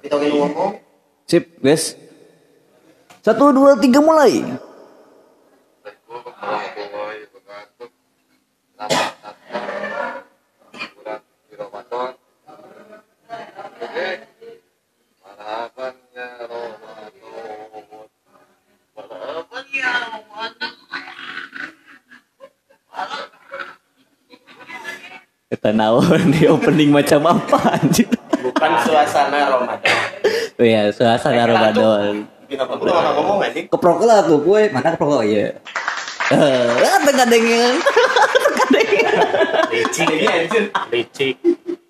Tapi tau yang ngomong. Sip, guys. Satu, dua, tiga, mulai. Kita naon di opening macam apa anjir. Bukan suasana Ramadan. Oh iya, suasana Ramadan. Ngomong anjing? Keprok lah tuh gue, mana keprok ya. Eh, tengah dengin. licik Ini anjir. licik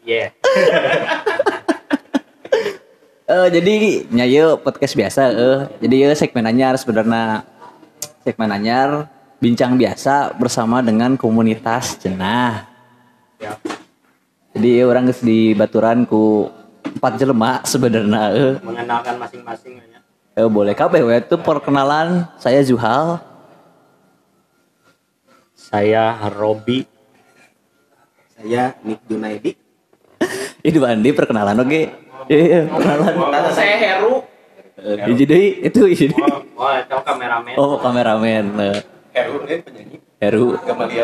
ya Eh jadi nyayo podcast biasa eh. Jadi ya segmen anyar sebenarnya segmen anyar bincang biasa bersama dengan komunitas cenah. ya Jadi ya orang geus di baturan ku empat jelema sebenarnya eh. mengenalkan masing-masing ya Eh, boleh kabeh we itu perkenalan saya Zuhal. saya Robi Saya Nick Junaidi. Ini Andi perkenalan oke. Iya, perkenalan. Kata saya Heru. Eh, Jadi itu ini. oh, oh itu kameramen Oh, kameramen. Eh, Heru ini penyanyi. Heru.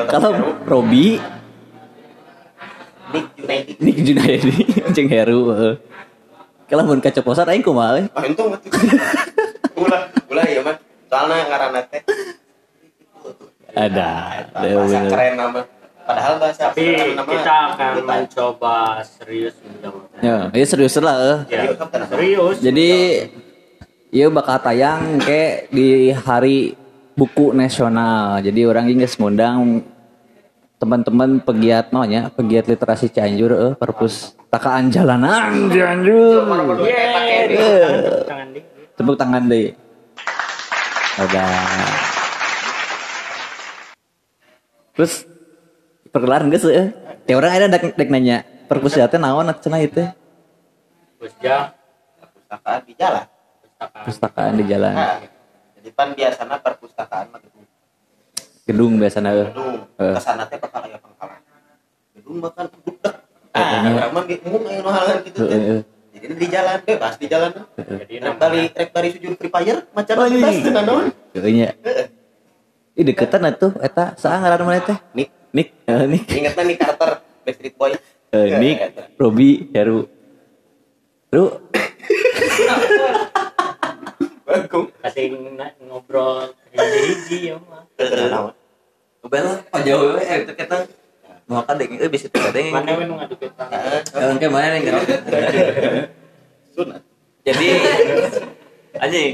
Kalau. Robi Nick Junaidi. Nick Junaidi jeung Heru. Eh. Kalau mun kacoposan aing kumaha we? Ah itu betul. Ulah, ulah ya mah. Soalnya ngaranna teh. Ada. Ada Bahasa keren nama. Padahal bahasa tapi nama kita akan kita. mencoba serius menjawabnya Ya, ya serius lah. eh. ya, Serius, Jadi Iya bakal tayang kayak di hari buku nasional. Jadi orang ini ngundang teman-teman pegiat nonya, pegiat literasi Cianjur eh perpustakaan jalanan Cianjur. Iya. Tepuk tangan deh. Ada. Terus perkenalan geus eh. Ya orang ada dek, dek nanya perpustakaan naon cenah itu? Pusja perpustakaan di jalan. pustakaan Perpustakaan di jalan. Nah, jadi pan biasanya perpustakaan mah. Gedung biasanya eh. Gedung. Eh. Ke sana teh bakal aya pangkalan. Gedung makan dek. Heeh. Ah, urang mah ge mun aya nu halangan gitu teh. Jadi di jalan bebas di jalan. jadi Rek bari rek bari sujud Free Fire macam bebas teu naon. Kayaknya. Ih deketan atuh eta saha ngaran mana teh? Nick, Nick, eh, Nick, ingetna nih Carter Backstreet Boy. eh, Nick, Robi, Heru. Heru, Bagong. kasih na- ngobrol hiji-hiji ya mah Naon? Bel, apa jauh eh deketan. Mau kan eh bisa mana nu ngadu kita Yang ke mana nih Sunat. Jadi anjing.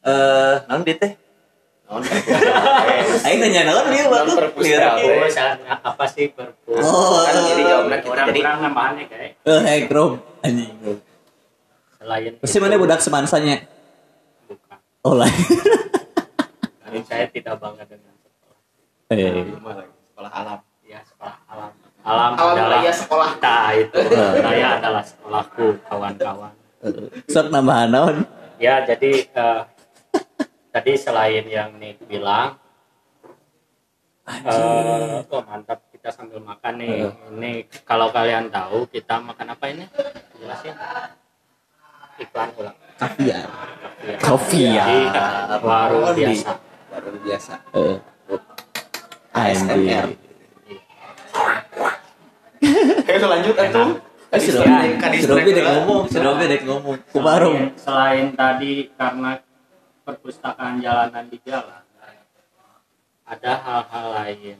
Eh, naon dia teh? Naon? Aing nanya naon dia waktu. perpustakaan. Perpus, apa sih perpus Oh, Kan jadi jawabna kita orang jadi orang nambahannya kayak Eh, Rob. Anjing. Selain Pasti mana budak semansanya? bukan. Oh lain. Saya tidak bangga dengan sekolah. Eh, sekolah alam. ya sekolah alam. Alam, Alam adalah raya sekolah. kita itu. Saya adalah sekolahku kawan-kawan. Sok nambahan naon? ya jadi eh, tadi selain yang Nick bilang eh oh mantap kita sambil makan nih. Ini kalau kalian tahu kita makan apa ini? Jelasin iklan ulang Kaviar. ya. Kaviar. Warung Oh, di- biasa Baru biasa. Eh. ASMR. Oke, lanjut atuh. Eh, Robi dek ngomong, Robi dek ngomong. Kubarung. Selain, tadi karena perpustakaan jalanan di jalan ada hal-hal lain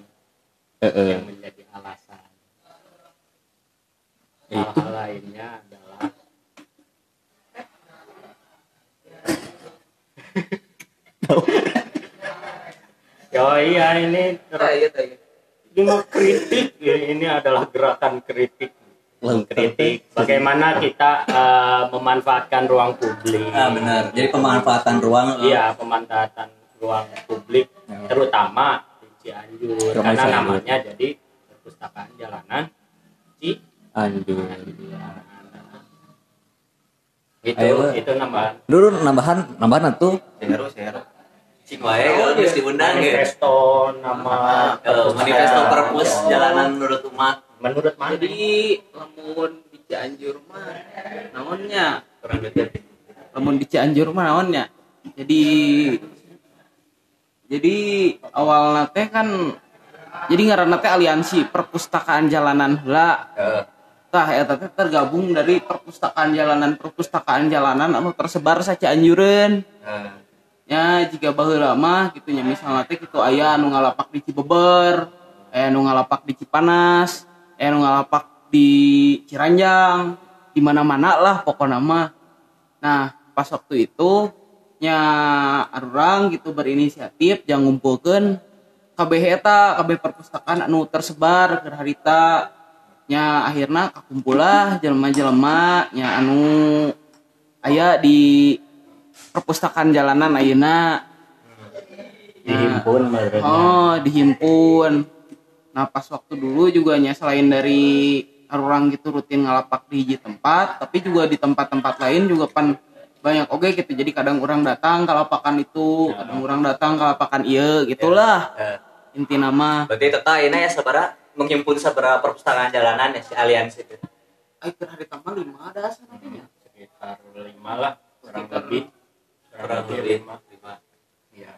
Heeh. yang menjadi alasan Itu. hal-hal lainnya adalah Yo iya ini cuma kritik ini adalah gerakan kritik. Kritik. bagaimana kita eh, memanfaatkan ruang publik. Ah benar. Jadi pemanfaatan ruang. eh, iya pemanfaatan ruang publik terutama di Cianjur. Rumah karena Cianjur. namanya jadi perpustakaan jalanan Ci Anjur. Itu Ayo, Pak. itu nambahan Dulu nambahan, nambahan tuh. Seru, seru. Cing wae kalau geus diundang ge. manifesto nama Eh, manifesto perpus jalanan menurut umat. menurut mana Jadi lamun di Cianjur mah naonnya kurang lamun di Cianjur mah naonnya jadi jadi awal teh kan jadi ngaranna teh aliansi perpustakaan jalanan heula Heeh. Tah eta teh tergabung dari perpustakaan jalanan perpustakaan jalanan anu tersebar sa Cianjureun Heeh. ya jika baheula mah gitu nya misalnya teh kitu aya anu ngalapak di Cibeber aya anu ngalapak di Cipanas aya anu ngalapak di Ciranjang di mana-mana lah pokoknya mah. Nah pas waktu itu nya arurang gitu berinisiatif jangan ngumpulkeun. Kabeh eta kabeh perpustakaan anu tersebar ke harita nya akhirnya kakumpulah jelema-jelema nya anu aya di perpustakaan jalanan ayeuna. Dihimpun berarti. oh dihimpun. Nah pas waktu dulu juga nya selain dari orang gitu rutin ngalapak di hiji tempat tapi juga di tempat-tempat lain juga pan banyak. Oke gitu. Jadi kadang orang datang kalapakan itu kadang orang datang kalapakan iya gitulah. Heeh. inti nama. Berarti tetap ini ya sabara menghimpun sabara perpustakaan jalanan ya si aliansi itu. Ay keur hari tambah lima ada sananya sekitar lima lah kurang Sekitar lebih. Kurang lebih. lima. Lima. Ya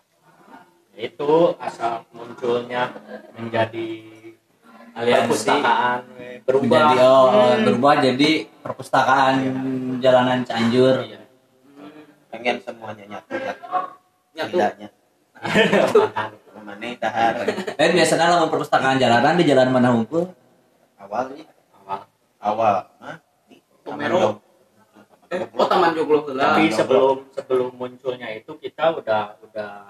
itu asal munculnya menjadi Aliansi. perpustakaan we, berubah. Menjadi oh, berubah jadi perpustakaan jalanan Cianjur. Iya. pengen semuanya nyatu lah nyatu. Makan. Mana dahar. Eh biasanya lamun perpustakaan jalanan di jalan mana hunkul awalnya. Awal. awal. Mah di eh oh taman joglo heula tapi sebelum sebelum munculnya itu kita udah udah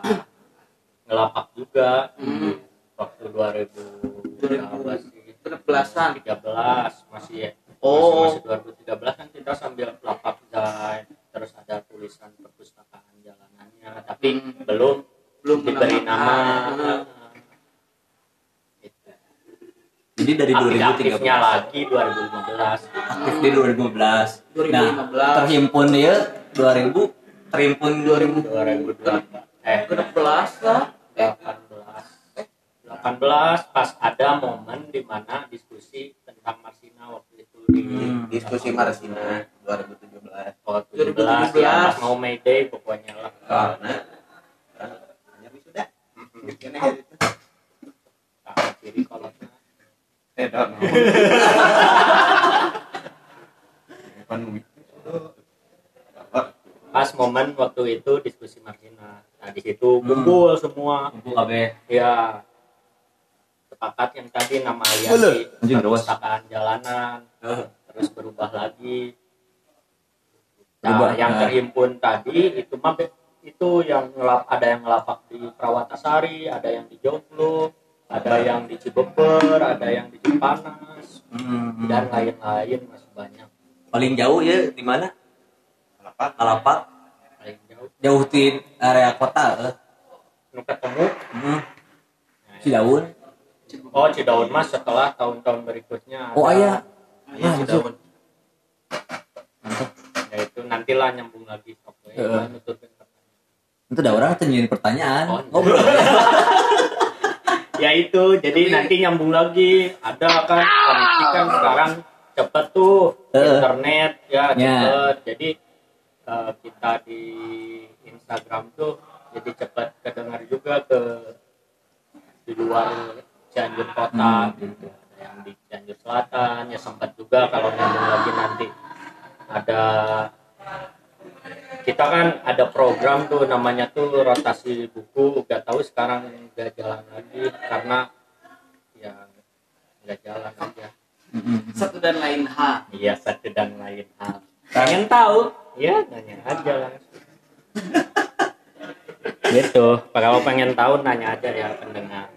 ngelapak juga. Hmm. waktu 2013 13-an. 13 masih ya. Oh. masih, masih 2013 kan kita sambil lapak dan terus ada tulisan perpustakaan jalanannya. Tapi Hmm. belum belum diberi nama. Gitu. jadi dari aktif-aktifnya 2013 lagi 2015 aktif di 2015 nah 2015. terhimpun ya 2000 terhimpun 2000 2008 eh 13 lah 18 18 pas ada momen di mana diskusi tentang Marsina waktu itu di Hmm. diskusi Marsina 2017 oh, 17 ya pas mau May Day pokoknya lah. Karena Kene hari itu. tangan kiri kolotnya Eh, pas momen waktu itu diskusi Marsina nah di situ kumpul semua. Kumpul kabeh ya sepakat yang tadi nama aliansi perpustakaan jalanan terus berubah lagi. Berubah, nah, yang nah. terhimpun tadi itu mah itu yang ngelap ada yang ngelapak di Prawatasari ada yang di Joglo ada yang di Cibeber ada yang di Cipanas Hmm. dan lain-lain masih banyak paling jauh ya di mana Apa? Kalapak paling jauh jauh di area kota eh. nu ketemu Hmm. Cidaun oh Cidaun mas setelah tahun-tahun berikutnya oh ada- iya Iya, Ah, si masuk. Daun. ya itu nantilah nyambung lagi oke pertanyaan. Itu ada orang tunjukin pertanyaan. Oh, ngobrol. Ya itu jadi nanti nyambung lagi. Ada kan koneksi kan sekarang. Cepet tuh Eh. internet ya Ya. cepet. Jadi eh, kita di Instagram tuh jadi cepet kedengar juga ke di luar Cianjur kota gitu. Ada yang di Cianjur Selatan ya sempat juga kalau nyambung lagi nanti ada kita kan ada program tuh namanya tuh rotasi buku. Gak tahu sekarang nggak jalan lagi karena ya nggak jalan aja. Satu dan lain hal. Iya satu dan lain hal. Pengen tahu? Ya nanya aja langsung. Gitu. Kalau pengen tahu nanya aja ya pendengar.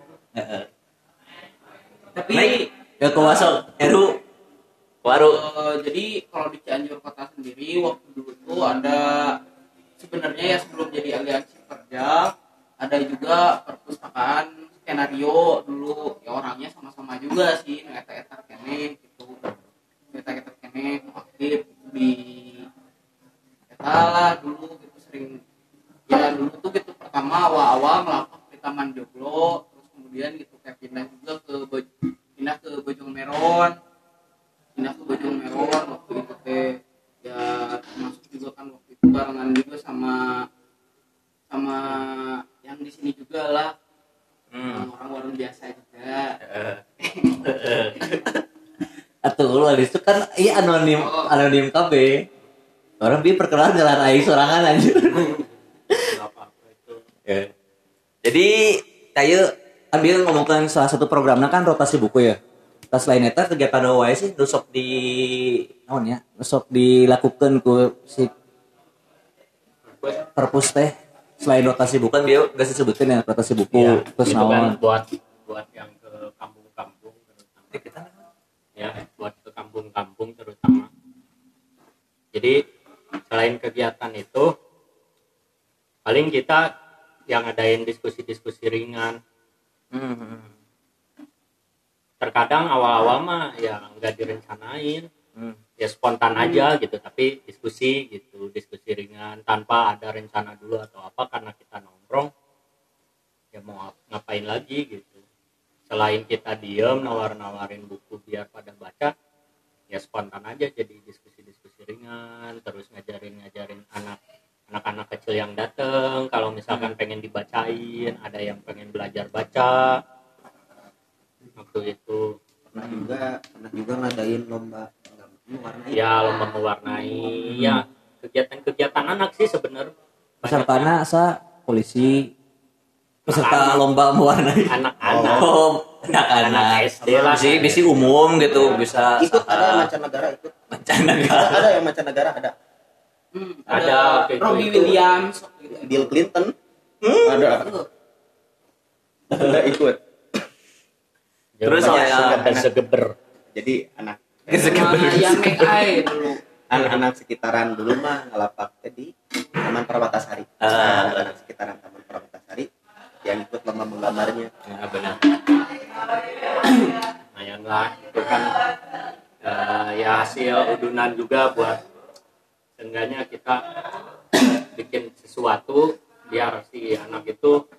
Tapi Naik ke kuasa Eru. Waru. Eh, jadi kalau di Cianjur kota sendiri waktu tuh ada sebenarnya ya sebelum jadi aliansi kerja ada juga perpustakaan skenario dulu. Ya orangnya sama-sama juga sih eta eta kene gitu. Eta eta kene aktif di eta lah dulu gitu sering ya dulu tuh gitu. Pertama awal-awal melakukan di Taman Joglo terus kemudian gitu kayak pindah juga ke pindah ke Bojong Meron. Pindah ke Bojong Meron waktu barengan juga sama sama yang di sini juga lah Hmm. orang warung biasa juga Atuh lu itu kan iya anonim anonim KB. Orang bi perkenalan jalan aing sorangan itu Ya. Jadi kayak ambil ngomongkan salah satu programnya kan rotasi buku ya. Tas lain eta kegiatan wae sih nusok di naon ya, nusok dilakukan ku si perpus teh. Selain rotasi buku kan dia gak disebutkan ya rotasi buku Iya, terus itu kan naon. buat buat yang ke kampung-kampung terutama. Ya buat ke kampung-kampung terutama. Jadi selain kegiatan itu paling kita yang ngadain diskusi-diskusi ringan. Hmm. Terkadang awal-awal mah ya nggak direncanain. Hmm. ya spontan aja gitu tapi diskusi gitu diskusi ringan tanpa ada rencana dulu atau apa karena kita nongkrong ya mau ap- ngapain lagi gitu. Selain kita diem nawar-nawarin buku biar pada baca ya spontan aja jadi diskusi-diskusi ringan terus ngajarin-ngajarin anak anak-anak kecil yang dateng. Kalau misalkan pengen dibacain ada yang pengen belajar baca waktu itu. Pernah juga pernah juga ngadain lomba mewarnai. Ya lomba mewarnai. Ya kegiatan-kegiatan anak sih sebenarnya. Pesertana asa polisi. Peserta lomba mewarnai. anak-anak. Oh, anak-anak. Anak SD lah. Bisi, bisi umum gitu bisa ikut ada yang saha mancanegara ikut. Mancanegara. ada, ada yang mancanegara ada. Hmm, Ada, ada, Robbie. Williams. Bill Clinton. Ada. Ada ikut Terus Terus saya- ada segeber jadi anak yang make eye dulu. Anak-anak sekitaran dulu mah ngalapak di Taman Perbatasari Ah. anak-anak sekitaran Taman Perbatasari yang ikut lomba menggambarnya. Ya benar. Lumayan lah itu kan eh, ya hasil udunan juga buat seenggaknya kita bikin sesuatu biar si anak itu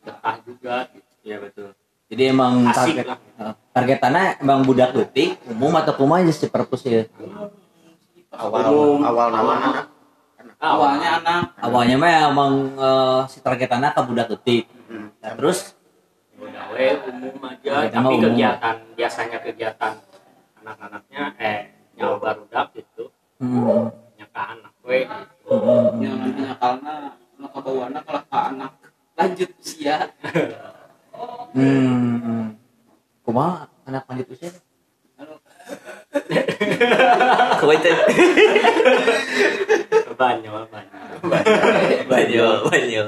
betah juga gitu. Iya betul. Jadi emang Asik target lah. eh, targetannya emang budak detik umum atau kumaha aja si perpus ya. awal Umum. awal nama anak Ah, awalnya anak Awalnya mah emang eh, si targetannya ke budak detik. Hmm. Nah, terus udah we umum aja Kegiatan tapi umum. kegiatan biasanya kegiatan anak-anaknya eh nyawa barudak gitu hmm, nyaka anak we gitu. hmm, yang nantinya karena anak kebawaannya kalau ke anak lanjut usia hmm, hmm. Kumaha anak lanjut usia? Aduh, Kewajib. banyak banyak Banyo, banyo.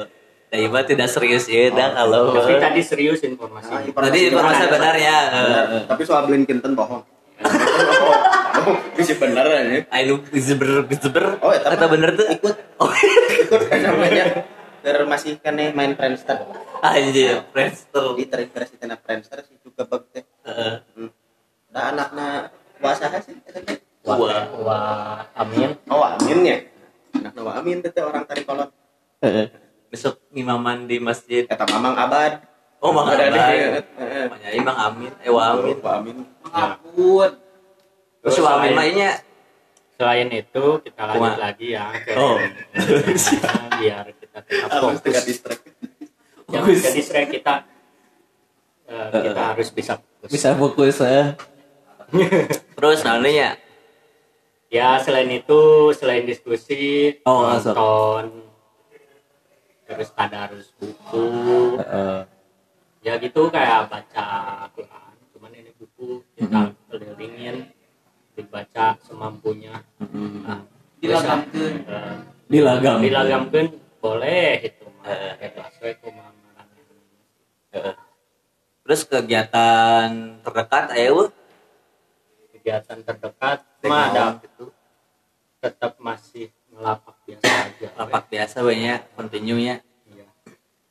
Nah, iba tidak serius ya, dah kalau tapi tadi serius informasi Nah, tadi informasi benar ya. Benar. tapi soal Bill Clinton bohong oh, bisa bener ya Ayo geseber geseber. Oh, eta kata mah bener tuh. ikut Oh, ikut kan namanya Ter masih kan nih main Friendster anjir, Friendster. di terintegrasi tina Friendster sih juga bag teh Heeh. hmm. nah anaknya puasa sih. Wah. wah amin oh amin ya anaknya Wah amin teh aorang tari kolot Heeh. Besok imaman di masjid. kata mamang abad Oh, Mang Ada di- Abad. Namanya Imang Amin. Eh, Wah Amin. Wah amin mengapun Terus Wah Amin mainnya selain itu kita lanjut lagi ya ke Oh. biar kita tetap harus fokus jangan Fokus. jadi sering kita eh, kita harus bisa fokus bisa fokus ya. Terus namanya ya selain itu selain diskusi Oh, nonton terus tadarus buku Heeh. ya gitu kayak baca Quran cuman ini buku kita Mm-hmm. kelilingin dibaca semampunya nah, dilagamkeun eh, Dilagam. dilagamkeun boleh itu mah Eh. Heeh. Terus kegiatan terdekat ayo kegiatan terdekat mah ada itu tetap masih ngelapak biasa aja. Lapak biasa banyak continue nya. Iya.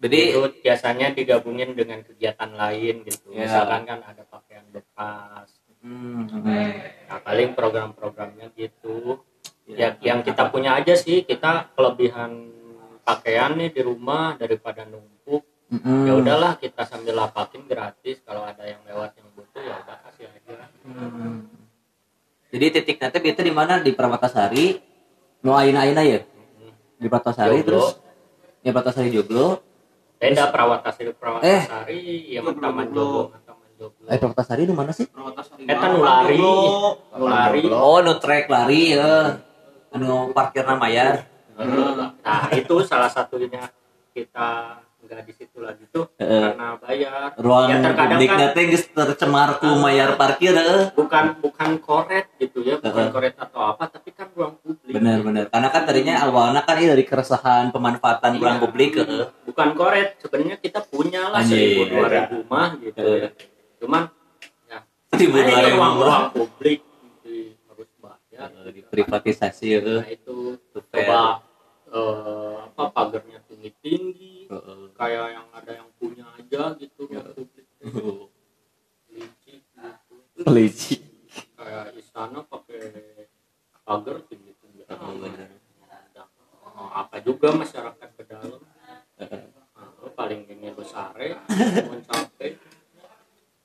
Jadi itu biasanya digabungin dengan kegiatan lain gitu. Ya. misalkan kan ada pakaian bekas. Hmm, nah paling program-programnya gitu. Ya. ya yang kita punya aja sih kita kelebihan pakaian nih di rumah daripada numpuk hmm, ya udahlah kita sambil lapakin gratis. Kalau ada yang lewat yang butuh ya udah kasih aja. Hmm. Jadi titik nanti itu di mana? Di Permatasari. Nu aina-aina ya. di Pratasari Joglo. terus? Ya Pratasari Joglo. Beda Prawatasari Eh. Prawatasari ya Joglo, Taman Joglo. Eh Pratasari di mana sih? Eta nu lari. Nu lari oh no track lari ya. Anu parkir mayar nah itu salah satunya kita nggak di situ lagi tuh Heeh. karena bayar ruang ya terkadang publik kan tercemar ku mayar parkir eh. bukan bukan koret gitu ya bukan Heeh. koret atau apa tapi kan ruang publik benar-benar karena kan tadinya awalnya kan ini dari keresahan pemanfaatan Iya. ruang publik eh. bukan koret sebenarnya kita punya lah seribu dua ribu mah gitu ya cuman ya Seribu dua ribu ruang publik gitu, harus bayar Eh, diprivatisasi eh. nah itu coba eh, apa pagarnya tinggi tinggi Kayak yang ada yang punya aja gitu ruang publik. Licik gitu Licik. kayak istana pakai pagar tinggi tinggi Oh, benar. apa juga masyarakat ke dalam. Nah, paling ini besare mau capek.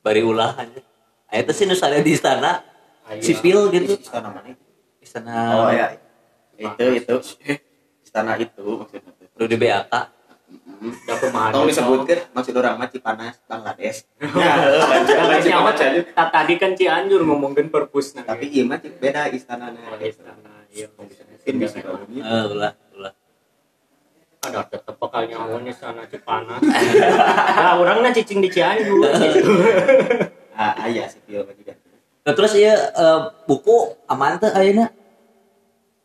Bari ulah aja nah, itu sih nusana di istana. Ayo. sipil gitu. Istana mana istana oh ya itu itu. Istana itu maksudnya. Lu di BAK tolong disebutkan maksud orang mah Cipanas Bangladesh. Ya Nah, Cipanas aja Ta- tadi kan Cianjur ngomongin perpus nah tapi iya mah beda istananya Oh, istana, iya. mungkin bisa kalau gitu eh ulah ulah. Ada tetep bakal nyawa nih sana Cipanas. Nah orangnya cicing di Cianjur. Gitu. ah iya mah juga. Nah, terus iya eh, buku aman tuh ayeuna?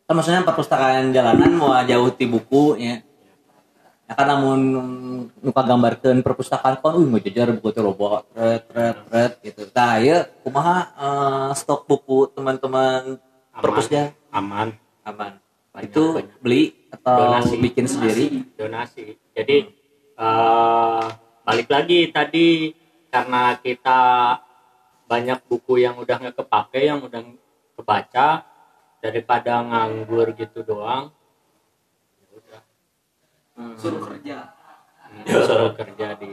Kan maksudnya perpustakaan jalanan mau jauh ti buku ya ya kan namun nuka gambarkan perpustakaan kan uh ngejejar buku teh loba tret tret tret gitu. Nah ya kumaha eh, stok buku teman-teman perpusnya aman. Aman. Banyak, itu banyak. beli atau Donasi. bikin sendiri? Donasi. Jadi eh, balik lagi tadi karena kita banyak buku yang udah nggak kepake yang udah kebaca daripada nganggur gitu doang suruh kerja. Suruh kerja di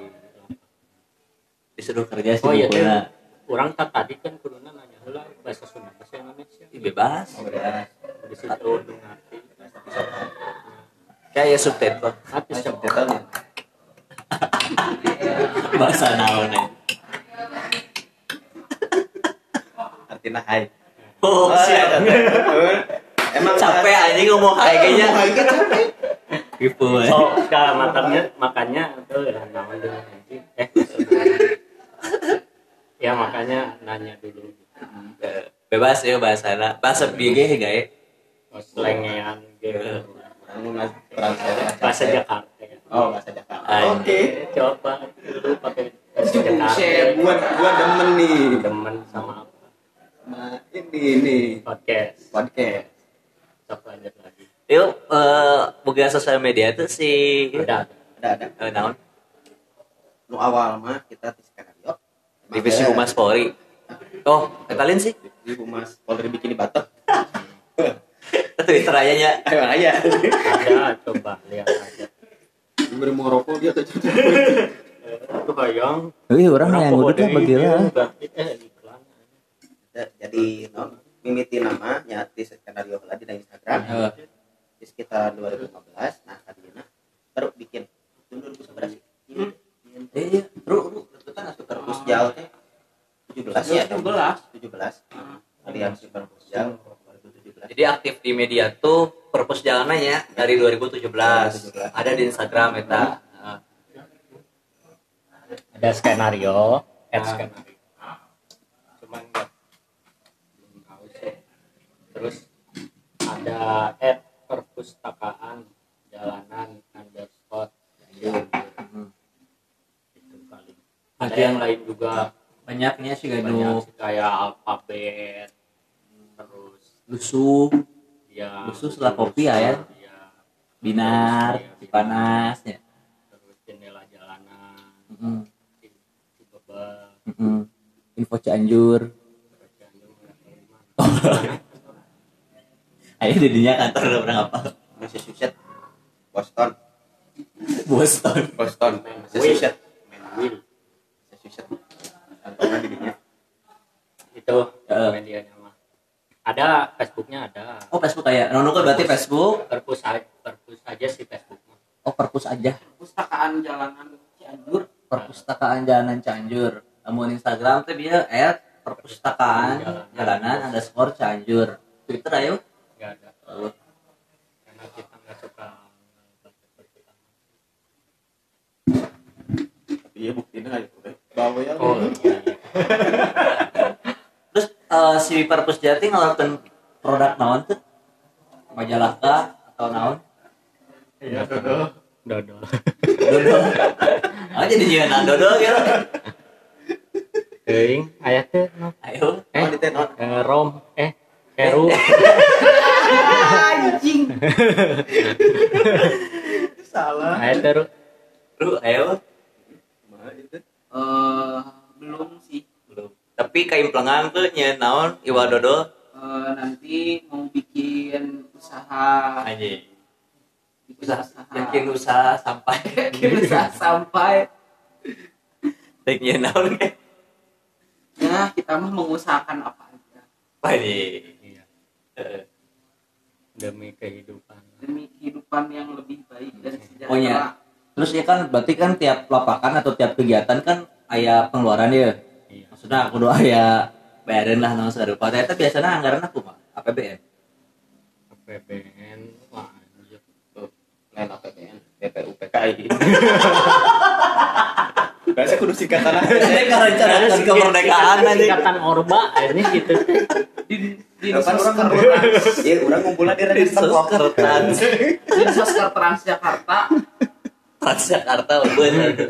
disuruh kerja sih oh iya bukunya. orang tak tadi kan kuduna nanya heula bahasa Sunda bahasa Indonesia bebas di situ ngerti. Kayak ya subtitle tapi subtitlenya. Bahasa naon ya artinya hai. Oh siap. Emang capek aja ngomong kayaknya. Hai capek ya. Oh, enggak makanya makanya tuh ya naon dulu nanti. Eh. ya makanya nanya dulu. Eh, bebas ya bahasa bahasa BG ya Oh, Selengean gitu. Bahasa Jakarta. ya. oh bahasa Jakarta oke Coba dulu pakai bahasa Jakarta. gua gua demen nih Demen sama apa? nah ini nih Podcast. podcast lagi. yuk eh bukan sosial media tuh si Udah. ada ada eh, naon? Nu awal mah kita di skenario. Divisi humas Polri. Oh ketalin sih. Di humas Polri bikin di Batok Twitter aja nya. Ayo aja Ada coba lihat aja. diberi mau rokok dia tuh. Itu bayang. Wih, orang yang udah kode bagi lah. jadi non mimiti nama nyati skenario lah di Instagram. Eh, di sekitar 2015 nah tadinya baru bikin. Itu 2011 sih iya, ru, ru, itu kan asup perpus jauh teh. 17 ya. 17 17 aliansi perpus jauh. 2017 Jadi aktif di media tuh purpose jalanannya dari 2017. Ada di Instagram eta. Heeh. ada skenario ad skenario. Cuman terus ada ad perpustakaan jalanan underscore Cianjur. itu paling ada yang lain juga banyaknya sih banyak sih, kayak alfabet terus lusuh, ya Khusus setelah kopi ya, ya. ya, binar, panas ya. terus jendela jalanan Heeh. Cibebel, heeh. Info Cianjur. terus Cianjur, nggak tahu di mana. Ayo jadinya kantor udah pernah apa? Massachusetts Boston Boston. Boston Massachusetts Will Massachusetts kantornya di dunia itu Heeh. medianya mah ada Facebooknya ada Oh Facebook kayak, nono kan berarti Facebook. perpus aja perpus aja sih Facebook. Oh perpus aja. Pustakaan jalanan Cianjur. Perpustakaan Jalanan Cianjur. Namun Instagram tuh dia at perpustakaan jalanan underscore Cianjur. Twitter ayo. Nggak ada karena kita nggak suka iya buktinya aja tuh bawa ya oh iya, iya. Terus eh, si Perpus Jati ngeluarin produk naon tuh? Majalah kah atau naon? iya dodo dodo Dodo. Oh jadi jangan dodo gitu. Teuing, aya teh. Ayo. Eh, oh eh, rom eh Heru Anjing. salah aya teh Ru. Ru, ayo. Eh, belum sih. Belum. Tapi kaimplengan tuh nya naon Iwa Dodo Eh, nanti mau bikin usaha aja. bikin Usaha, usaha yakin usaha sampai bikin usaha sampai Teknya naon ya kita mah mengusahakan apa aja Apa nih? Iya. demi kehidupan demi kehidupan yang lebih baik dan sejahtera Oh, iya. Terus ya kan berarti kan tiap lapakan atau tiap kegiatan kan aya pengeluaran ya. iya Maksudnya aku doa aya bayarin lah naon sarupa. Eta biasanya anggaran aku mah APBN. APBN wah anjir lain APBN BPUPKI Biasa kudu singkatan aja. Karencanakan kemerdekaan aja. Singkatan Orba ini gitu di di orang ngumpul? Iya, orang ngumpulnya di Sos kertas. di Sosker Transjakarta Transjakarta bener.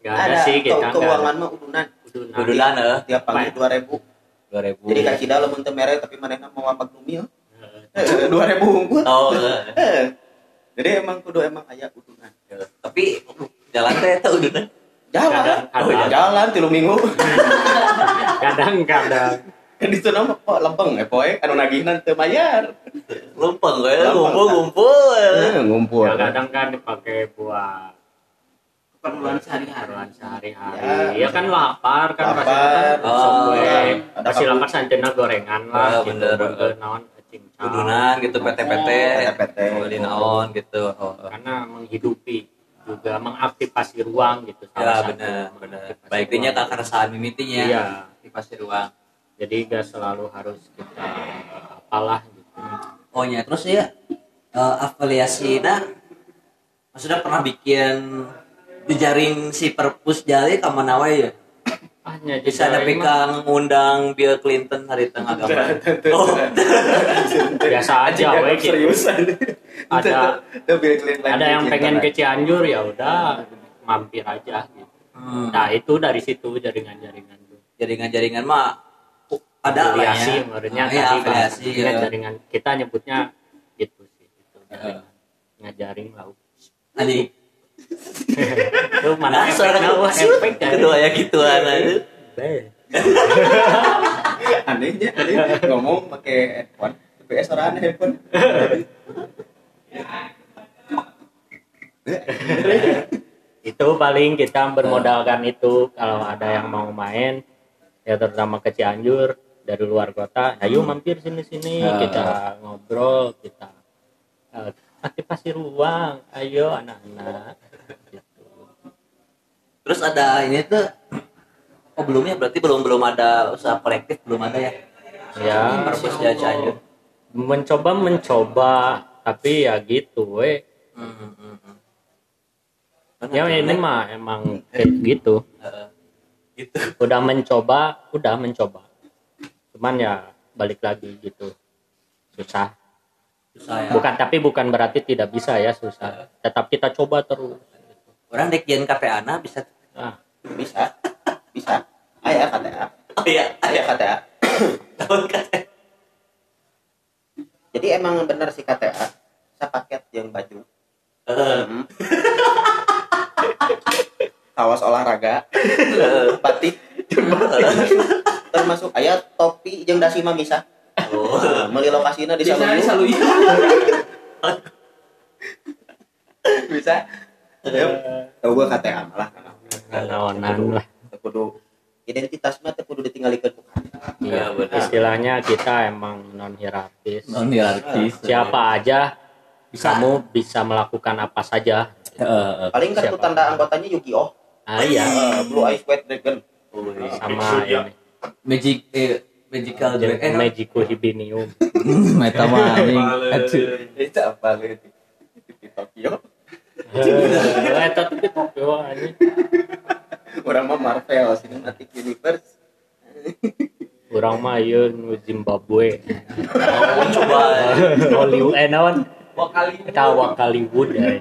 nggak ada sih kita ke- keuangan mah udunan. udah Udulan eh Tiap pagi 2000. 2000. Jadi kacida lamun teu mere tapi manehna mau apa numil. 2000 unggul. Oh, eh. Eh. Jadi emang kudu emang aya udunan. tapi jalan teh eta udah Jalan. Kadang- Oh, iya, jalan tilu minggu. kadang-kadang kan di sana mah kok lempeng eh poe anu nagihan teu bayar. lumpeng gue Gampang, ngumpul ngumpul Eh, ngumpul. ya kadang kan dipakai buat keperluan sehari-hari keperluan sehari-hari Ya. ya kan lapar kan Lapar. pasti Oh, pasti lapar sanjena gorengan lah Ah, gitu bener. Burger, naon cincang udunan gitu PT-PT PT. beli naon gitu oh. karena menghidupi juga mengaktifasi ruang gitu ya benar benar. baiknya ruang. keresahan mimitinya iya. Pasti ruang. Jadi gak selalu harus kita apalah gitu. Oh ya terus ya eh, afiliasi nah maksudnya pernah bikin jejaring si perpus jali ke mana wae ya hanya bisa ada pika ngundang Bill Clinton hari tengah agama. Oh. Biasa aja we gitu. seriusan. Ada- Teu Bill Clinton ada yang pengen ke Cianjur ya udah mampir aja gitu. Hmm. nah itu dari situ jaringan-jaringan tuh jaringan-jaringan mah ada lah afiliasi ya menurutnya Ah, iya, tadi afiliasi bahasanya ya. jaringan kita nyebutnya gitu sih gitu, jaringan. ngajaring lah. Anjing. Itu mana Nah, suara wah efek kedua ya gituan aja. Beh. anehnya aneh ngomong pakai headphone tapi suara aneh headphone itu paling kita bermodalkan itu kalau ada yang mau main ya terutama ke Cianjur dari luar kota ayo mampir sini sini Ah. kita ngobrol kita eh, aktifasi ruang ayo anak-anak gitu. Terus ada ini tuh Oh belum ya berarti belum belum ada usaha kolektif belum ada ya. ya Perpus ya Cianjur. mencoba mencoba tapi ya gitu we Hmm, hmm, hmm. ya ini mah emang kayak gitu Eh, gitu. udah mencoba udah mencoba cuman ya balik lagi gitu susah Susah ya. bukan tapi bukan berarti tidak bisa ya susah tetap kita coba terus Orang dek jen KTA bisa. Ah, bisa. Bisa. Aya KTA Oh iya, aya KTA tahun KTA. jadi emang bener sih KTA paket yang baju. Eh, Hmm. kawas olahraga. Batik. Termasuk aya topi jeung dasi mah bisa Oh. Nah, meuli lokasina di bisa Saluyu Saluyu bisa? Tahu gua KTA malah naonan lah kudu identitas mah teu kudu ditinggalikeun ku KTA. iya benar. istilahnya kita emang non hierarkis Non hierarkis. siapa aja Bisa. kamu bisa melakukan apa saja Heeh. Paling kartu Siapa? tanda anggotanya Yu-Gi-Oh. ah iya Eh, Blue Eyes White Dragon. sama ini Magic eh Magical Dragon eh, Magico Hibinium Meta mah anjing. Itu apa gitu? Di Tokyo. Eh tapi Tokyo anjing Orang mah Marvel Cinematic Universe. urang mah ieu nu Zimbabwe Oh, coba. Hollywood eh naon Wakali. eta Hollywood eh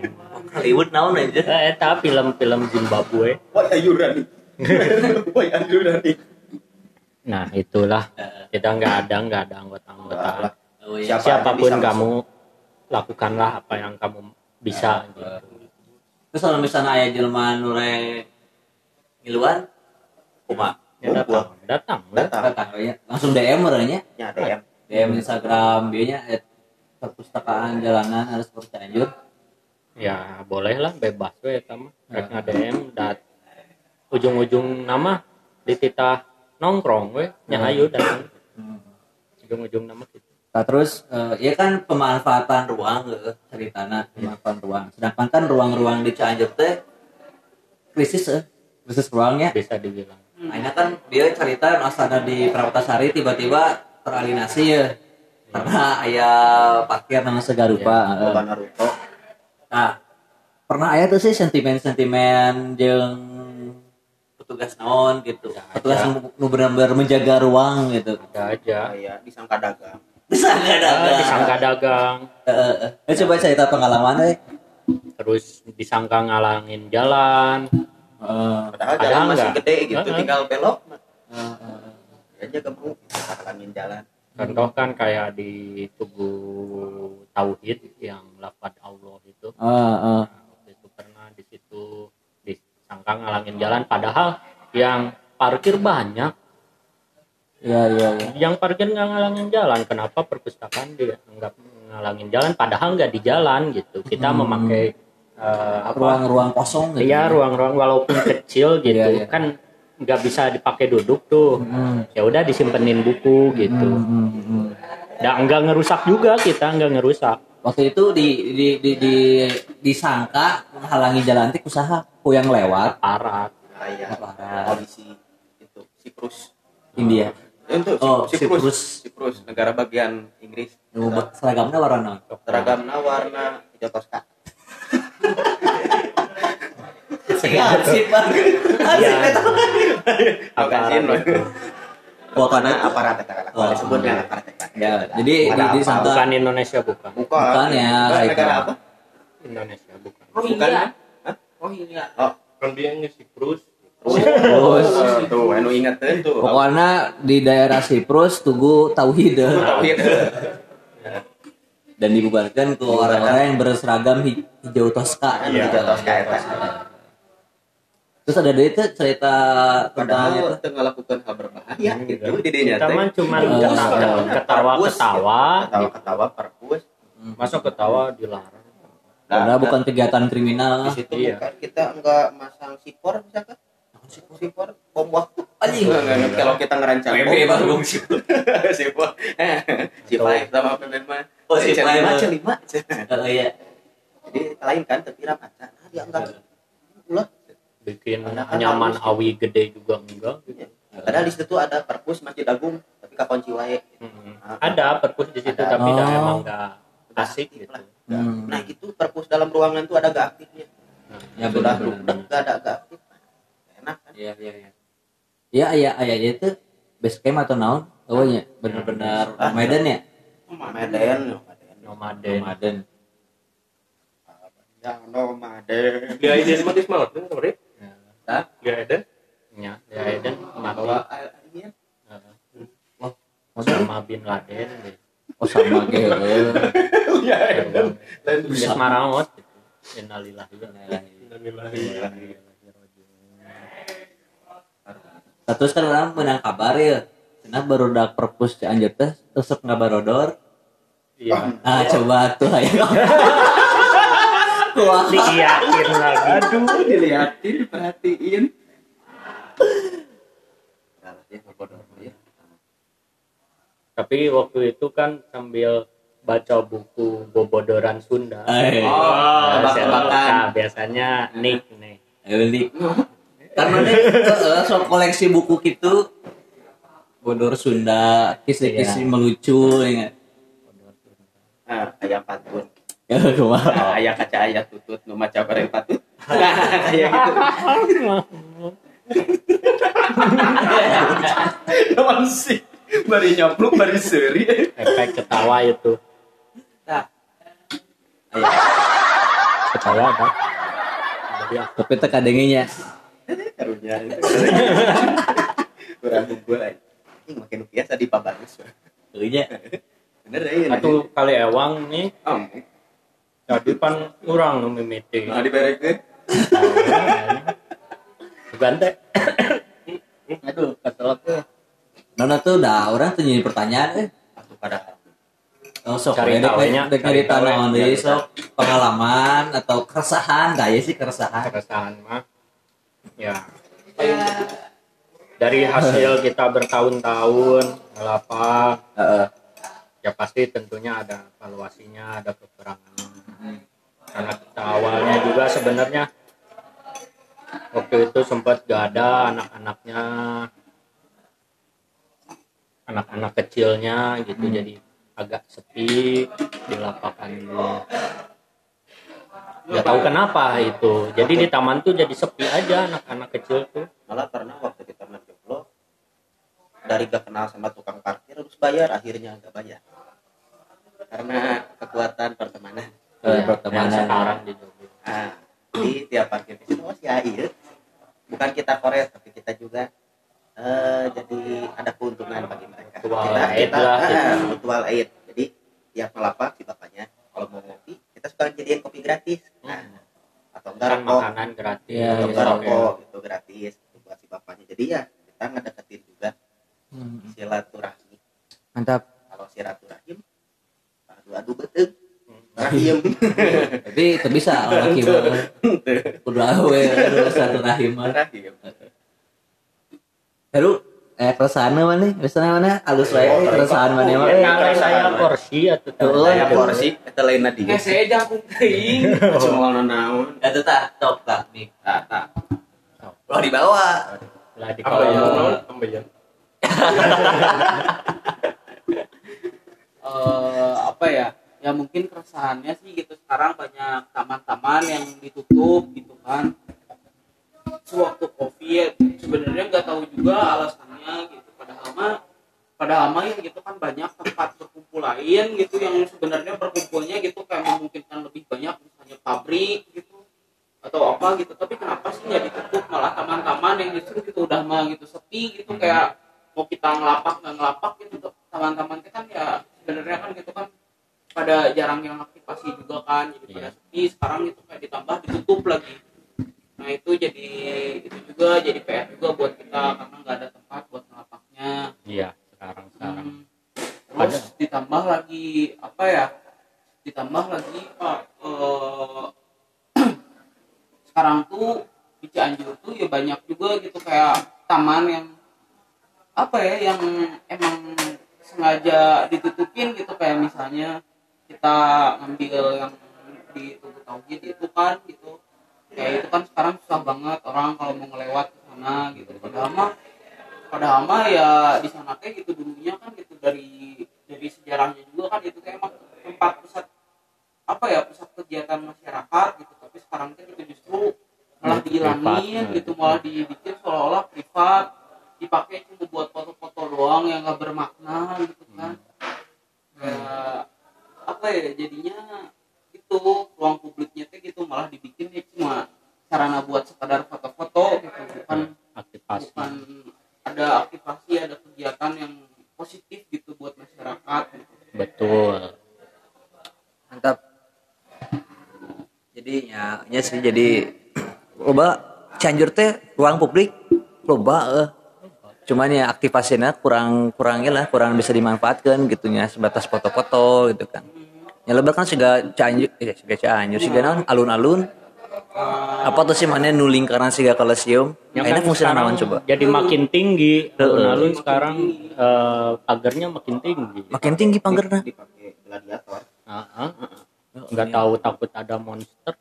Hollywood naon aja. Eh, eta film-film Zimbabwe Wah, ayuran nih. Wah, ayuran nih. nah itulah kita nggak ada nggak ada anggota-anggota iya. Siapa aja siapa pun kamu lakukanlah apa yang kamu bisa gitu. Terus kalau misalnya aya jelema nu re ngiluan kumaha? ya datang datang. Datang. Datang nya. Langsung DM orangnya. Ya, DM. DM Instagram dia nya at perpustakaan jalanan harus Cianjur. ya boleh lah bebas we eta mah rek nge-DM dat ujung-ujung nama di titah nongkrong we nya ayo datang ujung-ujung nama gitu Nah, terus eh, ya kan pemanfaatan ruang eh, ceritana pemanfaatan ruang. Sedangkan kan ruang-ruang di Cianjur teh krisis eh. krisis ruangnya. bisa dibilang Akhirnya kan dia cerita asana di Pramutasari tiba-tiba teralinasi ya. Karena ayah parkir nama segarupa. Eh, Naruto. Nah, pernah ayah tuh sih sentimen-sentimen jeung petugas naon gitu. Petugas ada. nu nu benar-benar menjaga ruang gitu. ada aja Kayak disangka dagang. Bisa nggak ada? Ah, disangka dagang Eh, eh, eh. Eh, coba cerita pengalaman deh. terus disangka ngalangin jalan Eh, Padahal jalan masih gede gitu, Heeh. tinggal belok. eh, eh. Aja kamu halangin jalan. contoh kan kayak di tugu tauhid yang lafad Allah itu Eh, eh. Nah, waktu itu pernah di situ disangka ngalangin jalan padahal yang parkir banyak Iya, iya, iya. yang parkir nggak ngalangin jalan kenapa perpustakaan dia nggak ngalangin jalan padahal nggak di jalan gitu kita Hmm. memakai eh, apa Ruang-ruang kosong gitu. iya ruang-ruang walaupun kecil gitu Iya, iya. kan nggak bisa dipakai duduk tuh Hmm. ya udah disimpenin buku gitu Hmm, hmm, hmm. Nggak ngerusak juga kita nggak ngerusak Waktu itu di di di, di disangka menghalangi jalan tik usaha ku yang lewat aparat Aparat. polisi itu Siprus. India. Oh, Siprus. Siprus. Siprus, negara bagian Inggris. Be- seragamnya warna? Seragamnya warna hijau toska. Asik banget. Ya. Aparat. Oh. Disebutnya aparat jadi di, apa? disangka bukan Indonesia bukan Bukan. Bukan ya, negara apa? Indonesia bukan Bukan. ya? Oh iya. Oh, kan dia Siprus terus oh, tuh, anu ingetin tuh. pokoknya di daerah Siprus tugu tauhid. Tauhid. dan dibubarkan ke orang-orang yang berseragam hij- hijau toska. Anu hijau toska eta. Terus ada dia itu cerita tentang Padahal itu. itu ngelakukan hal berbahaya gitu di dinya kita teh. mah cuma Eh, ketawa ketawa Perpus, perpus. masuk ketawa dilarang Karena bukan kegiatan kriminal. di situ Iya. bukan kita enggak masang sipor misalkan sipor waktu Anjing. Kalau kita ngerancang baru bom sipor. sipor sipor sama PBM mah. Oh, si C5 Five. C5 Oh iya. jadi lain kan terkira pacar nah dia enggak ulah bikin Padahal nyaman harus. awi gede juga enggak. Gitu. padahal di situ ada perpus masjid agung tapi kakunci wae. Ada perpus di situ tapi dah Oh. emang enggak asik gitu. nah itu perpus dalam ruangan tuh ada gak aktifnya? Ya sudah benar. rudek gak ada gak aktif enak kan Iya iya iya. Iya iya iya iya itu base camp atau naon? Oh iya benar-benar Ah. Medan ya? nomaden nomaden nomaden Ramadan. ya nomaden dia ide mah di Smalten sorry Hah? dia ada ya ya Eden mati bawa alien sama bin Laden gitu. Oh heuh. ya lain maraot gitu. Innalillahi wa Nah, Terus kan orang menang kabar ya. Cenah baru dak perpus di Anjir teh resep ngabarodor. Iya. Ah coba tuh ayo. Wah, Diiyakin lagi. aduh dilihatin diperhatiin Tapi waktu itu kan sambil baca buku Bobodoran Sunda. Eh, Oh, Nah, saya- tebak-tebakan. nah, biasanya Nick nih. beli. Karena nih eh, so koleksi buku gitu Bodor Sunda, kisi-kisi melucu ya. Ah, ayam patut. Ya kumaha. Nah, ayah kaca ayah tutut nu maca bareng patut. Nah, kayak gitu. Nawan sih. Bari nyapluk bari seri. Efek ketawa itu. Nah. Ketawa kan? Jadi Tapi teka dengenya. Karunya itu. Kurang unggul aja. Ini makin biasa di pabanus. Iya. Bener ya. Satu kali ewang nih, Am. jadi pan orang nu mimiti. Nah, diberekeun. Gante. Aduh, keselak tuh. Nona tuh udah orang tuh jadi pertanyaan eh. Atuh padahal. Oh, sok Cari dek tahu dek nya, dek cari cerita tahu naon ya, deui sok pengalaman atau keresahan gak ya sih keresahan. keresahan mah ya. Dari hasil kita bertahun-tahun ngelapak Heeh. ya pasti tentunya ada evaluasinya ada kekurangannya karena kita awalnya juga sebenarnya waktu itu sempat gak ada anak-anaknya anak-anak kecilnya gitu. Jadi agak sepi di lapangan dulu nggak tahu kenapa itu. Jadi di taman tuh jadi sepi aja anak-anak kecil tuh. Malah pernah waktu kita menjomblo dari gak kenal sama tukang parkir harus bayar akhirnya gak bayar. Karena kekuatan pertemanan. Eh, yang pertemanan. sekarang di nah, jadi tiap parkir di situ masih air. Bukan kita kores tapi kita juga eh, jadi ada keuntungan bagi mereka. Mutual kita aid kita lah, ah, mutual aid jadi tiap melapak si bapaknya kalau mau ngopi kita suka jadiin kopi gratis. Nah, atau enggak rokok. makanan gratis Iya, atau enggak rokok itu gratis. Itu buat si bapaknya. Jadi ya kita ngedeketin juga Hmm, silaturahmi. Mantap. kalau silaturahim adu adu betul. Rahim. Tapi itu bisa laki banget. Kudu awe aduh satu rahim. Rahim Lalu eh keresahan mana nih? Keresahan mana? Alus wae eh, keresahan mana mah? Eh, kalau saya kursi atau Tuh, saya porsi kita lain nadi Kayak saya jangkung teuing. cuma naon Itu tak top tak nih. tak tak lo dibawa lah di naon? Ambeien. eh apa ya ya mungkin keresahannya sih gitu sekarang banyak taman-taman yang ditutup gitu kan sewaktu covid. Sebenarnya nggak tahu juga alasannya gitu. Padahal mah padahal mah ya gitu kan banyak tempat berkumpul lain gitu yang sebenarnya berkumpulnya gitu kayak memungkinkan lebih banyak misalnya pabrik gitu atau apa gitu. Tapi kenapa sih nggak ditutup? Malah taman-taman yang justru gitu udah mah gitu sepi gitu kayak mau kita ngelapak nggak ngelapak gitu. Taman-taman kan ya sebenarnya kan gitu kan pada jarang yang aktivasi juga kan. Jadi pada sepi sekarang itu kayak ditambah ditutup lagi nah itu jadi itu juga jadi PR juga buat kita karena nggak ada tempat buat ngelapaknya. Iya sekarang sekarang. Hmm. terus ditambah lagi apa ya ditambah lagi pak eh, sekarang tuh di Cianjur tuh ya banyak juga gitu kayak taman yang apa ya yang emang sengaja ditutupin gitu kayak misalnya kita ngambil yang di Tugu Tauhid itu kan gitu kayak itu kan sekarang susah banget orang kalau mau ngelewat ke sana gitu. Padahal mah padahal mah ya di sana kayak gitu dulunya kan gitu dari dari sejarahnya juga kan itu kayak emang tempat pusat apa ya pusat kegiatan masyarakat gitu. Tapi sekarang kan itu justru malah dihilangin Privat. gitu malah dibikin seolah-olah privat. Dipakai cuma buat foto-foto doang yang nggak bermakna gitu kan. Ya apa ya jadinya sih jadi loba Cianjur teh ruang publik loba eh. Cuman ya aktivasinya kurang kurang lah, kurang bisa dimanfaatkan gitunya sebatas foto-foto gitu kan. Ya loba kan siga Cianjur, eh siga Cianjur siga naon alun-alun. Apa tuh sih mana nuling karena siga kolosium? yang Enak kan fungsi naon coba? jadi makin tinggi alun-alun sekarang eh, pagarnya makin tinggi Makin tinggi pagerna. dipakai gladiator nggak tahu takut ada monster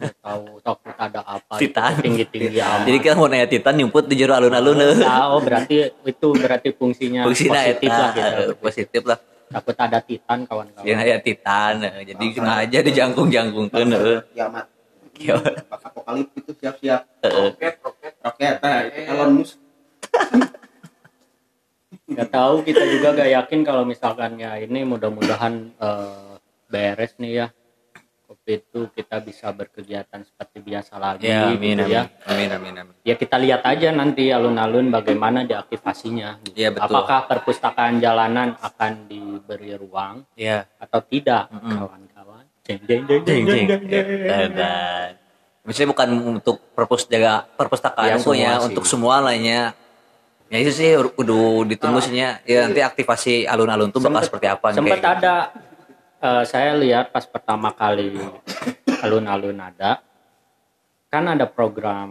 nggak tahu takut ada apa Titan. tinggi tinggi amat Jadi kan mau nanya Titan nyumput di jero alun-alun eh. Nah, oh berarti itu berarti fungsinya Fungsina positif eta, lah gitu. eh, positif lah. takut ada titan kawan-kawan Yang aya Titan. eh. Jadi sengaja dijangkung-jangkungkeun heeh. kiamat Kiamat. Bak apokalipsis itu siap-siap roket roket roket nah itu Elon Musk nggak tahu kita juga gak yakin kalau misalkan ya ini mudah-mudahan eh, beres nih ya itu kita bisa berkegiatan seperti biasa lagi Ya, gitu amin, amin. ya Amin, amin, amin. ya kita lihat aja nanti alun-alun bagaimana deaktivasinya gitu. Iya, betul. apakah perpustakaan jalanan akan diberi ruang Iya. atau tidak kawan-kawan jeng jeng jeng jeng Jeng, jeng jeng. jeng. Dan Misalnya bukan untuk perpus jaga perpustakaan Ya, ya, ya untuk semua lainnya. Ya itu sih kudu ditunggu sih nya. Ya nanti aktivasi alun-alun tuh bakal Sempet- seperti apa nih sempat ada eh, saya lihat pas pertama kali alun-alun ada kan ada program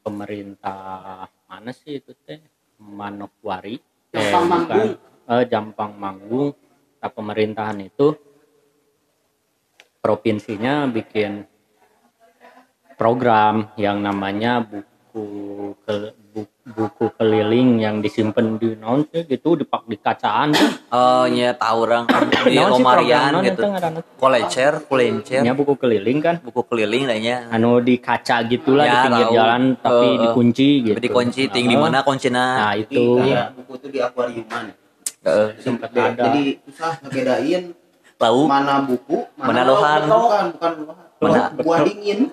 pemerintah mana sih itu teh? Manokwari. Jampang Manggung. eh, Jampang Manggung. Nah, pemerintahan itu provinsinya bikin program yang namanya buku ke bu- buku keliling yang disimpan di non sih gitu di pak di kacaan tuh Oh iya tahu orang di program naon gitu. Kolecer, kulencer, Ya buku keliling kan buku keliling lainnya. anu di kaca gitulah di Ya, pinggir tahu. jalan tapi Eh, dikunci gitu. Dikunci ting di mana kuncinya. Nah, Di itu kayak buku itu di akuariuman Heeh. sempat ada. jadi susah ngebedain Tahu mana buku Mana lohan. bukan bukan lohan Mana- buah dingin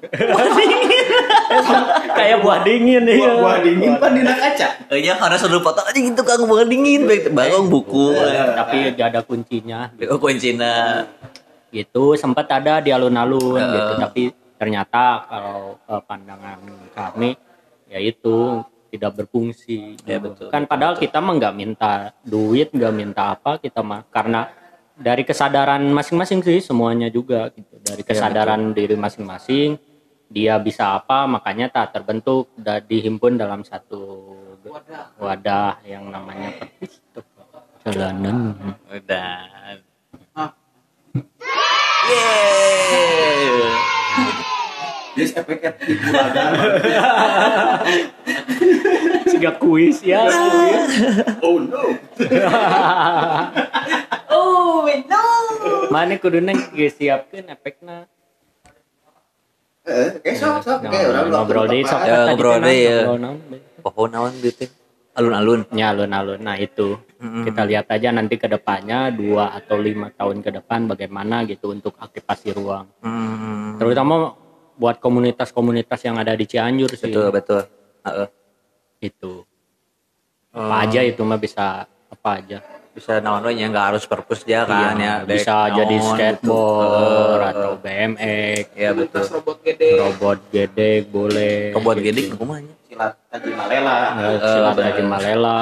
kayak buah dingin buah, ya. buah dingin pan dina kaca Eh, ya karena sudah foto aja gitu kan bukan dingin baik barong buku. Tapi gak ada kuncinya. Oh kuncinya. Gitu sempat ada di alun-alun Eh. gitu tapi ternyata kalau eh, pandangan kami yaitu tidak berfungsi. Ya, gitu. betul, kan padahal kita mah nggak minta duit, nggak minta apa, kita mah karena dari kesadaran masing-masing sih semuanya juga gitu. Dari kesadaran diri masing-masing dia bisa apa makanya tak terbentuk dan dihimpun dalam satu wadah yang namanya perpustakaan jalanan. Udah. Ah. Yeay. Yes, efek ibulagan. Siga kuis ya. oh no Mana kuduna geus siapkeun efekna. eh kayak sok sok kayak orang ngobrol deh sok Ya, ngobrol deh, ya. Pohon naon gitu. Alun-alun. Ya alun-alun. Nah itu Mm-mm. kita lihat aja nanti ke depannya dua atau lima tahun ke depan bagaimana gitu untuk aktivasi ruang. Hmm. Terutama buat komunitas-komunitas yang ada di Cianjur sih. Betul betul. Heeh. Itu. Apa aja itu mah bisa apa aja. Bisa naon nya nggak harus perpus dia kan ya. Iya, bisa Dek jadi naon skateboard gitu. atau BMX, Ya betul. robot gede robot gedek boleh. Robot gitu. gedik kumanya. silat haji malela Eh, silat benar. Haji Malela,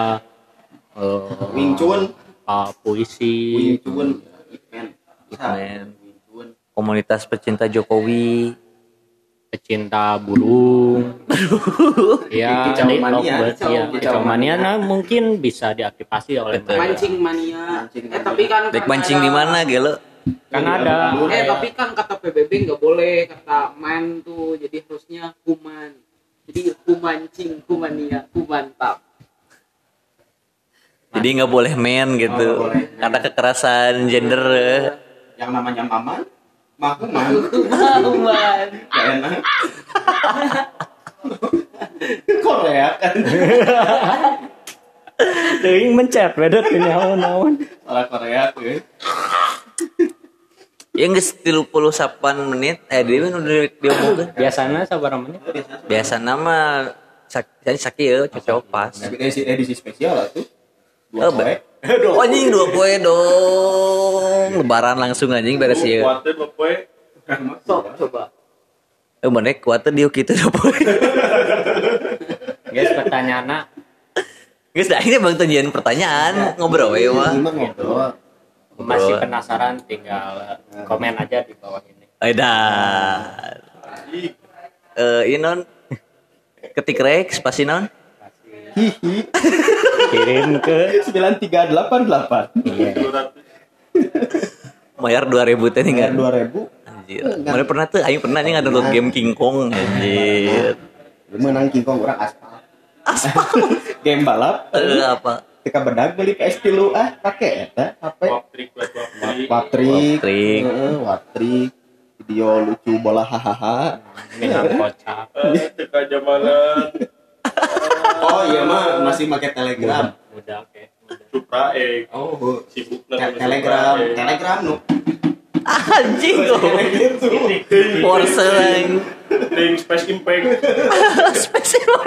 eh, wing chun ah, puisi, wing chun Komunitas pecinta Jokowi. Pecinta burung, ya, Kicau mania, kicau- ya, mania, nah, mungkin bisa diaktifasi oleh Betul. mancing mania Mancing eh mania. tapi kan Dek mancing di mana gelo? Kan ada, eh tapi kan kata PBB nggak boleh kata main tuh jadi harusnya kuman jadi kumancing kumania kumantap Jadi nggak boleh men gitu. Oh, boleh. Karena kekerasan gender. eh. yang namanya maman makuman kuman Gak enak Korea kan Teuing mencet, beda tuh naon-naon. salah Korea tuh Ya nggak 38 menit. Eh dia kan udah diomongin. Biasanya sabar menit. Biasa nama sak sakit ya cocok pas. edisi, edisi spesial lah tuh Oh, dua ba- Oh, anjing dua kue dong. Lebaran langsung anjing beres ya. kuatnya bapak sok coba Eh mana kuat dia gitu dua kue. Guys, pertanyaan Guys, dah ini bang tunjukin pertanyaan ngobrol ya mah. ngobrol masih penasaran tinggal komen aja di bawah ini. Edan. Eh ini non ketik Rex pasti non. Kirim ke 9388 iya. Bayar 2000 teh nih bayar dua ribu Anjir. Mana pernah tuh aing pernah nih download game King Kong anjir. menang King Kong orang aspal game balap Eh apa? ketika bedag beli PS tilu ah pakai eta HP Waptrik. Heeh, Waptrik, video lucu bola hahaha. kocak Teka jamanan. Oh iya mah masih pakai Telegram. udah udah Supra X. Oh, Sibuk Telegram, Supra X. Telegram nu. Anjing kok. Gitu. Porsche lain. Link Space Impact. Spesial.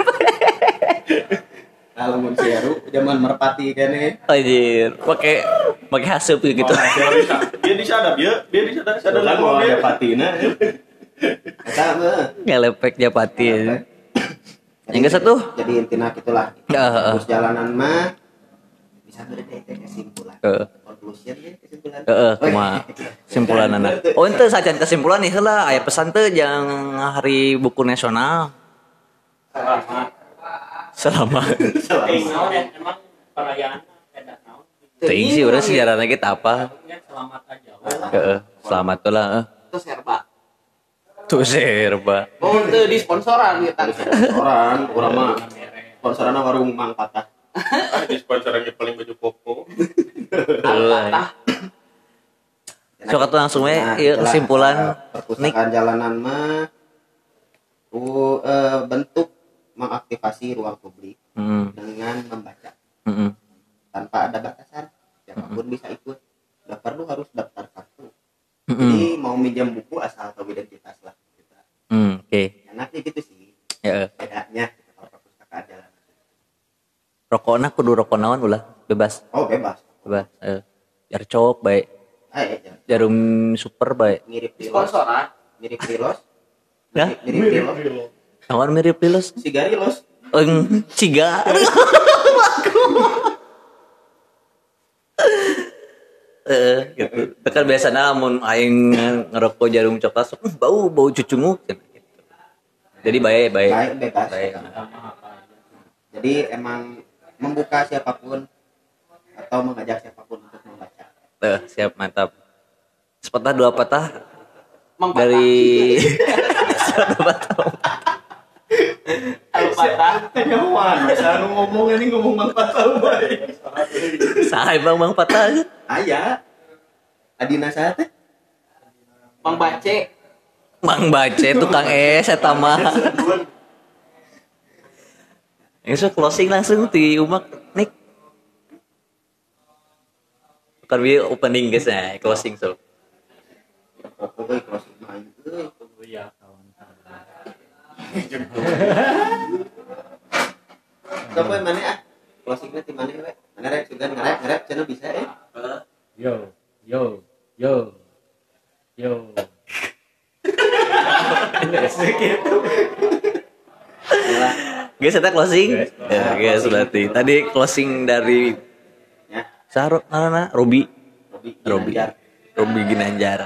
Kalau mun seru zaman merpati kene. Anjir, pakai pakai haseup gitu. Oh, dia bisa- dia disadap ya, dia disadap, sadap Kan lagu mau dia. ada patina. Eta mah. Ngelepek Japati. Yang satu? Jadi intinya gitulah. Ya, heeh. Terus jalanan mah bisa berdek kesimpulan. Heeh. Conclusion ya kesimpulan. Heeh, kumaha simpulan anak. Oh, ente sajian kesimpulan nih heula aya pesan teh jang hari buku nasional. Selamat. Emang perayaan naon Teuing sih urang sejarahna kita apa? Selamat aja Heeh, selamat tuh lah. Itu serba. Tuh serba. Oh, itu di sponsoran kita. Orang, orang mah sponsorana warung Mang Patah. Ah, di sponsorannya paling baju koko. Al-Fatah. Sok atuh langsung we Nah, itulah, kesimpulan eh, perpustakaan jalanan mah uh, eh, bentuk mengaktifasi ruang publik Heeh. dengan membaca Heeh. tanpa ada batasan siapa pun bisa ikut nggak perlu harus daftar kartu Heeh. jadi mau minjam buku asal tahu identitas lah kita Hmm, oke. enaknya gitu sih Ya. bedanya gitu, kalau perpustakaan Rokokna kudu rokok naon ulah bebas. oh bebas Bebas. Eh. Jar cok baik. ah jangan. Jarum super baik. mirip Di rilos sponsoran. mirip rilos Ya? mirip rilos Naon mirip Lilos? sigarilos Eng, ciga. Eh, gitu. Kan biasa namun aing ngerokok jarum coklat sok, "Uh, bau bau cucungu gitu. Jadi baik baik. baik bebas Baik. jadi emang membuka siapa pun atau mengajak siapa pun untuk membaca Eh, siap mantap. Sepatah dua Patah. dari satu patah. Al-Fatah. Kenyawan, masa nu ngomong ini ngomong Mang Patah baik. Bang bang patah. Aya. Adina saha teh? Mang Bace. Mang bace tukang es eta mah. Itu closing langsung di umak nik. Dia opening guys nah, closing so. Closing main euy. ya Coba mana ah? Closingnya di mana we? Mana rek sugan ngarep ngarep cenah bisa eh. yo yo yo yo Guys, kita closing. Ya, guys, berarti tadi closing dari Ya, Sarok, Nana, Robi, Robi Robi, Ginanjar. Robi Ginanjar.